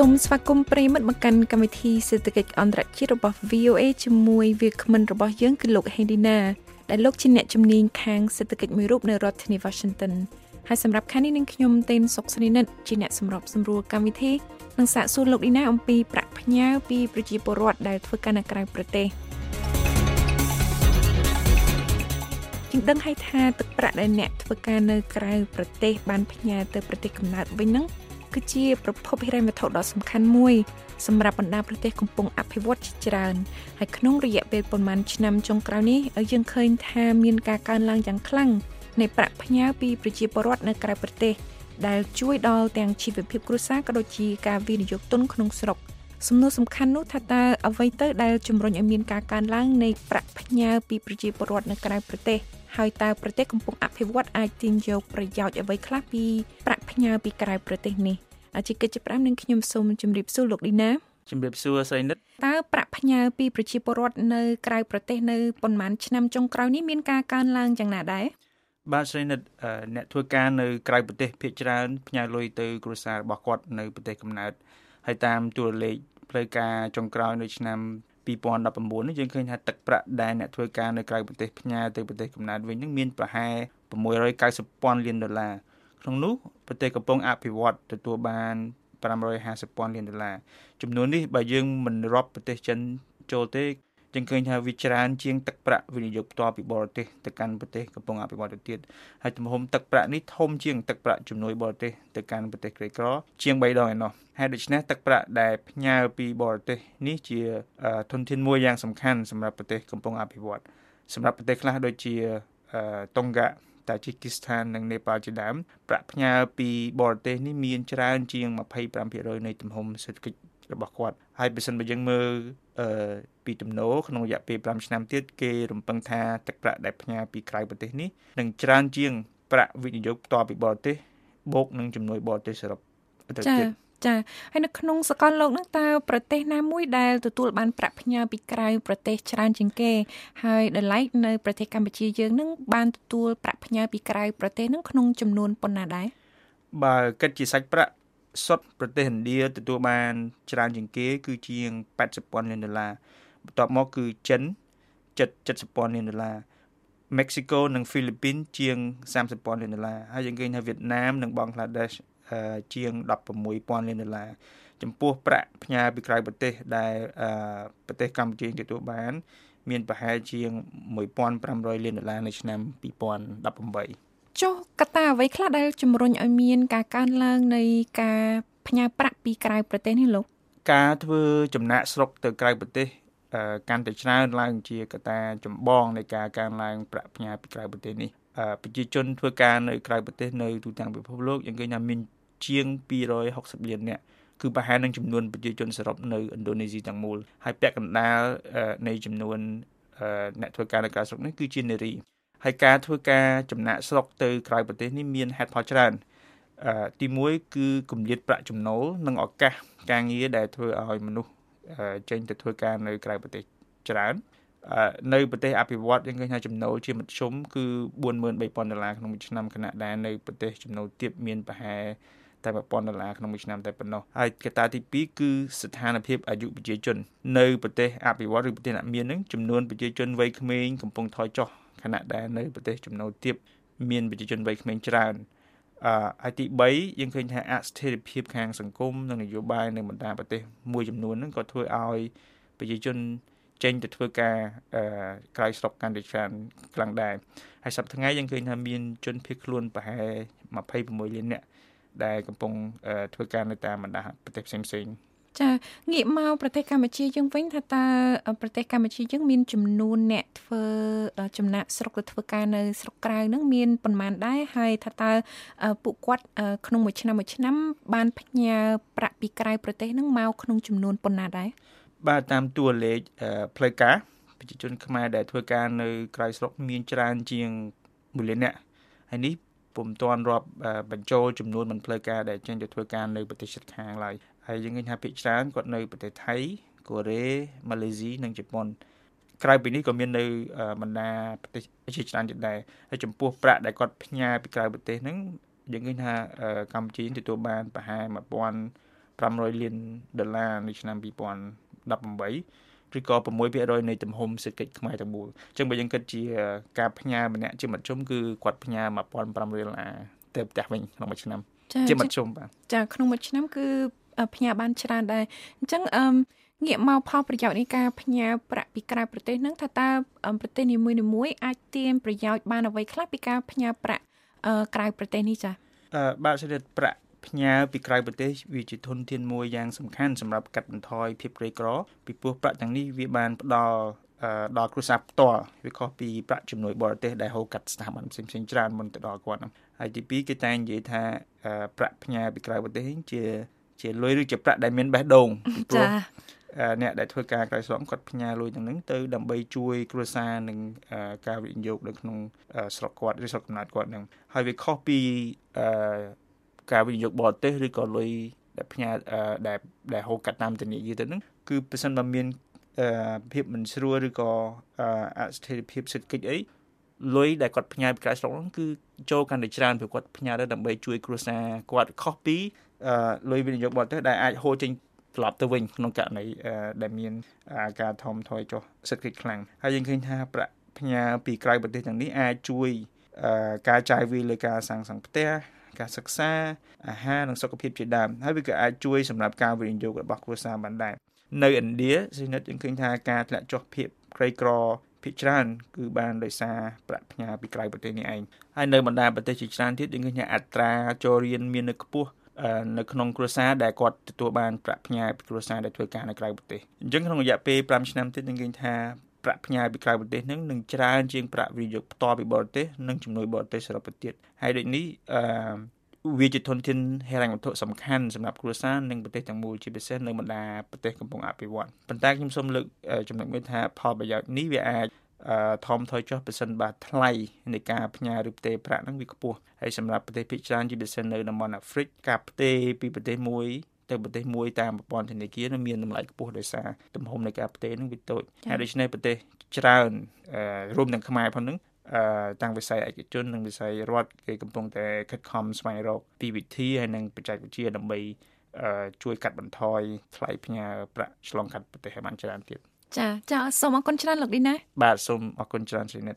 សូមស្វាគមន៍ប្រិមិត្តមកកាន់កម្មវិធីសេដ្ឋកិច្ចអន្តរជាតិរបស់ VOA ជាមួយវាគ្មិនរបស់យើងគឺលោក Hendina ដែលលោកជាអ្នកជំនាញខាងសេដ្ឋកិច្ចមួយរូបនៅរដ្ឋធានី Washington ហើយសម្រាប់ខែនេះនឹងខ្ញុំតេនសុកស្រីនិតជាអ្នកសម្របសម្រួលកម្មវិធីនឹងសាកសួរលោកឌីណាអំពីប្រាក់ផ្ញើពីប្រជាពលរដ្ឋដែលធ្វើការនៅក្រៅប្រទេសជាងដឹងឲ្យថាទឹកប្រាក់ដែលអ្នកធ្វើការនៅក្រៅប្រទេសបានផ្ញើទៅប្រទេសកំណើតវិញហ្នឹង គឺជាប្រភពហិរញ្ញវត្ថុដ៏សំខាន់មួយសម្រាប់បណ្ដាប្រទេសកំពុងអភិវឌ្ឍជាច្រើនហើយក្នុងរយៈពេលប្រមាណឆ្នាំចុងក្រោយនេះយើងឃើញថាមានការកើនឡើងយ៉ាងខ្លាំងនៃប្រាក់ផ្ញើពីប្រជាពលរដ្ឋនៅក្រៅប្រទេស ដែលជួយដល់ទាំងជីវភាពគ្រួសារក៏ដូចជាការវិនិយោគទុនក្នុងស្រុកសំណួរសំខាន់នោះថាតើអ្វីទៅដែលជំរុញឲ្យមានការកើនឡើងនៃប្រាក់ផ្ញើពីប្រជាពលរដ្ឋនៅក្រៅប្រទេសហើយតើប្រទេសកំពុងអភិវឌ្ឍអាចទាញយកប្រយោជន៍អ្វីខ្លះពីប្រាក់ផ្ញើពីក្រៅប្រទេសនេះ ជាកិច្ចប្រាំនឹងខ្ញុំសូមជម្រាបសួរលោកឌីណាជំរាបសួរស្រីនិតតើប្រាក់ផ្ញើពីប្រជាពលរដ្ឋនៅក្រៅប្រទេសនៅប៉ុន្មានឆ្នាំចុងក្រោយនេះមានការកើនឡើងយ៉ាងណាដែរបាទស្រីនិតអ្នកធ្វើការនៅក្រៅប្រទេសភាគច្រើនផ្ញើលុយទៅគ្រួសាររបស់គាត់នៅប្រទេសកំណើតហើយតាមតួលេខផ្លូវការចុងក្រោយនៅឆ្នាំ2019នេះយើងឃើញថាទឹកប្រាក់ដែលអ្នកធ្វើការនៅក្រៅប្រទេសផ្ញើទៅប្រទេសកំណើតវិញនឹងមានប្រហែល690ពាន់លានដុល្លារ ក្នុងនោះប្រទេសកំពុងអភិវឌ្ឍទទួលបាន550ពាន់លានដុល្លារចំនួននេះបើយើងមិនរាប់ប្រទេសចិនចូលទេយើងឃើញថាវាច្រើនជាងទឹកប្រាក់វិនិយោគផ្ទាល់ពីបរទេសទៅកាន់ប្រទេសកំពុងអភិវឌ្ឍទៅទៀតហើយទំហំទឹកប្រាក់នេះធំជាងទឹកប្រាក់ជំនួយបរទេសទៅកាន់ប្រទេសក្រីក្រជាង3ដងឯណោះហើយដូច្នេះទឹកប្រាក់ដែលផ្ញើពីបរទេសនេះជាធនធានមួយយ៉ាងសំខាន់សម្រាប់ប្រទេសកំពុងអភិវឌ្ឍសម្រាប់ប្រទេសខ្លះដូចជាតុងហ្កា តាជីគីស្ថាននិងនេប៉ាល់ជាដើមប្រាក់ផ្ញើពីបរទេសនេះមានច្រើនជាង25%នៃទំហំសេដ្ឋកិច្ចរបស់គាត់ហើយបើសិនបើយើងមើលអឺពីទំនោរក្នុងរយៈពេល5ឆ្នាំទៀតគេរំពឹងថាទឹកប្រាក់ដែលផ្ញើពីក្រៅប្រទេសនេះនឹងច្រើនជាងប្រាក់វិនិយោគផ្ទាល់ពីបរទេសបូកនឹងជំនួយបរទេសសរុបទៅទៀត ចាហើយនៅក្នុងសកលលោកហ្នឹងតើប្រទេសណាមួយដែលទទួលបានប្រាក់ផ្ញើពីក្រៅប្រទេសច្រើនជាងគេ ហើយដល់ឡែកនៅប្រទេសកម្ពុជាយើងហ្នឹងបានទទួលប្រាក់ផ្ញើពីក្រៅប្រទេសហ្នឹងក្នុងចំនួនប៉ុណ្ណាដែរបើគិតជាសាច់ប្រាក់សុទ្ធប្រទេសឥណ្ឌាទទួលបានច្រើនជាងគេ គឺជាង80ពាន់លានដុល្លារបន្ទាប់មកគឺចិន70ពាន់លានដុល្លារមិចស៊ីកូនិងហ្វីលីពីនជាង30ពាន់លានដុល្លារហើយយើងឃើញថាវៀតណាមនិងបង់ក្លាដេស ជាង16,000លានដុល្លារចំពោះប្រាក់ផ្ញើពីក្រៅប្រទេសដែលប្រទេសកម្ពុជាទទួលបាន មានប្រហែលជាង1500លានដុល្លារនៅឆ្នាំ2018ចុះកត្តាអ្វីខ្លះដែលជំរុញឲ្យមាន ការកើនឡើងនៃការផ្ញើប្រាក់ពីក្រៅប្រទេសនេះលោកការធ្វើចំណាក់ស្រុកទៅក្រៅប្រទេសកាន់តែច្រើនឡើងជាកត្តាចម្បងនៃការកើនឡើងប្រាក់ផ្ញើពីក្រៅប្រទេសនេះប្រជាជនធ្វើការនៅក្រៅប្រទេសនៅទូទាំងពិភពលោកយើងឃើញថាមាន ជាង260លាននាក់គឺប្រហែលនឹងចំនួនប្រជាជនសរុបនៅឥណ្ឌូនេស៊ីទាំងមូលហើយពាក់កណ្ដាលនៃចំនួនអ្នកធ្វើការនៅក្រៅស្រុកនេះគឺជានារីហើយការធ្វើការចំណាក់ស្រុកទៅក្រៅប្រទេសនេះមានហេតុផលច្រើនទី1គឺគម្លាតប្រាក់ចំណូលនិងឱកាសការងារដែលធ្វើឲ្យមនុស្សចេញទៅធ្វើការនៅក្រៅប្រទេសច្រើននៅប្រទេសអភិវឌ្ឍយើងឃើញថាចំណូលជាមធ្យមគឺ43000ដុល្លារក្នុងមួយឆ្នាំខណៈដែលនៅប្រទេសចំណូលទាបមានប្រហែល តែ1000ដុល្លារក្នុងមួយឆ្នាំតែប៉ុណ្ណោះហើយកត្តាទី2គឺស្ថានភាពអាយុប្រជាជន នៅប្រទេសអភិវឌ្ឍឬប្រទេសអ្នកមាននឹងចំនួនប្រជាជនវ័យក្មេងកំពុងថយចុះខណៈដែលនៅប្រទេសចំណូលទាបមានប្រជាជនវ័យក្មេងច្រើនអឺហើយទី3យើងឃើញថាអស្ថិរភាពខាងសង្គមនិងនយោបាយនៅបណ្ដាប្រទេសមួយចំនួនហ្នឹងក៏ធ្វើឲ្យប្រជាជនចេញទៅធ្វើការអឺក្រៅស្រុកកាន់តែច្រើនខ្លាំងដែរហើយសប្តាហ៍ថ្ងៃយើងឃើញថាមានជនភៀសខ្លួនប្រហែល26លាននាក់ ដែលកំពុងធ្វើការនៅតាមបណ្ដាប្រទេសផ្សេងផ្សេងចាងាកមកប្រទេសកម្ពុជាយើងវិញថាតើប្រទេសកម្ពុជាយើងមានចំនួនអ្នកធ្វើចំណាក់ស្រុកទៅធ្វើការនៅស្រុកក្រៅហ្នឹងមានប៉ុន្មានដែរហើយថាតើពួកគាត់ក្នុងមួយឆ្នាំមួយឆ្នាំ បានផ្ញើប្រាក់ពីក្រៅប្រទេសហ្នឹងមកក្នុងចំនួនប៉ុណ្ណាដែរបាទតាមតួលេខផ្លូវការប្រជាជនខ្មែរដែលធ្វើការនៅក្រៅស្រុកមានច្រើនជាង1លាននាក់ហើយនេះ ពុំទាន់រាប់បញ្ចូលចំនួនមិនផ្លូវការដែលចេញទៅធ្វើការនៅប្រទេសជិតខាងឡើយហើយយើងឃើញថាភាគច្រើនគាត់នៅប្រទេសថៃកូរ៉េម៉ាឡេស៊ីនិងជប៉ុនក្រៅពីនេះក៏មាននៅបណ្ដាប្រទេសជាច្រើនទៀតដែរហើយចំពោះប្រាក់ដែលគាត់ផ្ញើពីក្រៅប្រទេសហ្នឹងយើងឃើញថាកម្ពុជាទទួលបានប្រហែល500លានដុល្លារនៅឆ្នាំ2018 ឬក៏6%នៃទំហំសេដ្ឋកិច្ចខ្មែរទាំងមូលអញ្ចឹងបើយើងគិតជាការផ្ញើម្នាក់ជាមធ្យមគឺគាត់ផ្ញើ1500ដុល្លារទៅផ្ទះវិញក្នុងមួយឆ្នាំជាមធ្យមបាទចាក្នុងមួយឆ្នាំគឺផ្ញើបានច្រើនដែរអញ្ចឹងអឺងាកមកផលប្រយោជន៍នៃការផ្ញើប្រាក់ពីក្រៅប្រទេសហ្នឹងថាតើប្រទេសនីមួយៗអាចទាញប្រយោជន៍បានអ្វីខ្លះពីការផ្ញើប្រាក់ក្រៅប្រទេសនេះចា៎អឺបាទសេរីប្រាក់ ផ្ញើពីក្រៅប្រទេសវាជាធនធានមួយយ៉ាងសំខាន់សម្រាប់កាត់បន្ថយភាពក្រីក្រពីព្រោះប្រាក់ទាំងនេះវាបានផ្ដល់ដល់គ្រួសារផ្ទាល់វាខុសពីប្រាក់ជំនួយបរទេសដែលហូរកាត់ស្ថាប័នផ្សេងៗច្រើនមុនទៅដល់គាត់ហ្នឹងហើយទី2គេតែងនិយាយថាប្រាក់ផ្ញើពីក្រៅប្រទេសជាជាលុយឬជាប្រាក់ដែលមានបេះដូងពីព្រោះអ្នកដែលធ្វើការក្រៅស្រុកគាត់ផ្ញើលុយទាំងហ្នឹងទៅដើម្បីជួយគ្រួសារនិងការវិនិយោគនៅក្នុងស្រុកគាត់ឬស្រុកកំណើតគាត់ហ្នឹងហើយវាខុសពី ការវិនិយោគបរទេសឬក៏លុយដែលផ្ញើដែលដែលហូរកាត់តាមធនាគារទៅហ្នឹងគឺប្រសិនបើមានភាពមិនស្រួលឬក៏អស្ថិរភាពសេដ្ឋកិច្ចអីលុយដែលគាត់ផ្ញើពីក្រៅស្រុកហ្នឹងគឺចូលកាន់តែច្រើនព្រោះគាត់ផ្ញើទៅដើម្បីជួយគ្រួសារគាត់ខុសពីលុយវិនិយោគបរទេសដែលអាចហូរចេញត្រឡប់ទៅវិញក្នុងករណីដែលមានការថមថយចុះសេដ្ឋកិច្ចខ្លាំងហើយយើងឃើញថាប្រាក់ផ្ញើពីក្រៅប្រទេសទាំងនេះអាចជួយការចាយវាយលើការសាងសង់ផ្ទះ ការសិក្សាអាហារនិងសុខភាពជាដើមហើយវាក៏អាចជួយសម្រាប់ការវិនិយោគរបស់គ្រួសារបានដែរនៅឥណ្ឌាស៊ីនិតយើងឃើញថាការធ្លាក់ចុះភាពក្រីក្រភាគច្រើនគឺបានដោយសារប្រាក់ផ្ញើពីក្រៅប្រទេសនេះឯងហើយនៅបណ្ដាប្រទេសជាច្រើនទៀតយើងឃើញថាអត្រាចូលរៀនមាននៅខ្ពស់នៅក្នុងគ្រួសារដែលគាត់ទទួលបានប្រាក់ផ្ញើពីគ្រួសារដែលធ្វើការនៅក្រៅប្រទេសអញ្ចឹងក្នុងរយៈពេល5ឆ្នាំទៀតនឹងឃើញថា ប្រាក់ផ្ញើពីក្រៅប្រទេសនឹងនឹងច្រើនជាងប្រាក់វិនិយោគផ្ទាល់ពីបរទេសនិងជំនួយបរទេសសរុបទៅទៀតហើយដូចនេះអឺវាជាធនធានហិរញ្ញវត្ថុសំខាន់សម្រាប់គ្រួសារនិងប្រទេសទាំងមូលជាពិសេសនៅបណ្ដាប្រទេសកំពុងអភិវឌ្ឍប៉ុន្តែខ្ញុំសូមលើកចំណុចមួយថាផលប្រយោជន៍នេះវាអាចធំថយចុះប្រសិនបើថ្លៃនៃការផ្ញើឬផ្ទេរប្រាក់ហ្នឹងវាខ្ពស់ហើយសម្រាប់ប្រទេសភាគច្រើនជាពិសេសនៅតំបន់អាហ្វ្រិកការផ្ទេរពីប្រទេសមួយ ទៅប្រទេសមួយតាមប្រព័ន្ធធនាគារនឹងមានតម្លៃខ្ពស់ដោយសារទំហំនៃការផ្ទេរនឹងវាតូចហើយដូច្នេះប្រទេសច្រើនរួមទាំងខ្មែរផងហ្នឹងអឺតាំងវិស័យឯកជននិងវិស័យរដ្ឋគេកំពុងតែខិតខំស្វែងរកពីវិធីហើយនិងបច្ចេកវិទ្យាដើម្បីជួយកាត់បន្ថយថ្លៃផ្ញើប្រាក់ឆ្លងកាត់ប្រទេសឲ្យបានច្រើនទៀតចាចាសូមអរគុណច្រើនលោកឌីណាបាទសូមអរគុណច្រើនស្រីនិត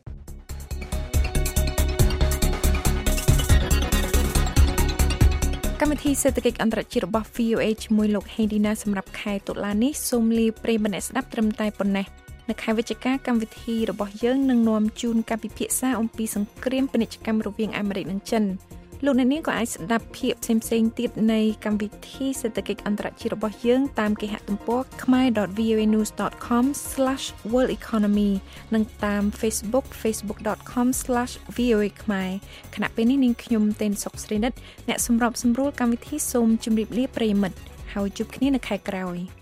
កម្មវិធីសេដ្ឋកិច្ចអន្តរជាតិរបស់ VOA ជាមួយលោក Hendina សម្រាប់ខែតុលានេះសូមលាព្រមអ្នកស្ដាប់ត្រឹមតែប៉ុណ្ណេះនៅខែវិច្ឆិកាកម្មវិធីរបស់យើងនឹងនាំជូនការពិភាក្សាអំពីសង្គ្រាមពាណិជ្ជកម្មរវាងអាមេរិកនិងចិន លោកអ្នកនាងក៏អាចស្ដាប់ភាពផ្សេងៗទៀតនៃកម្មវិធីសេដ្ឋកិច្ចអន្តរជាតិរបស់យើងតាមគេហទំព័រ khmer.voanews.com/worldeconomy និងតាម Facebook facebook.com/voa ខ្មែរខណៈពេលនេះនាងខ្ញុំតេនសុកស្រីនិតអ្នកសម្របសម្រួលកម្មវិធីសូមជម្រាបលាប្រិយមិត្តហើយជួបគ្នានៅខែក្រោយ។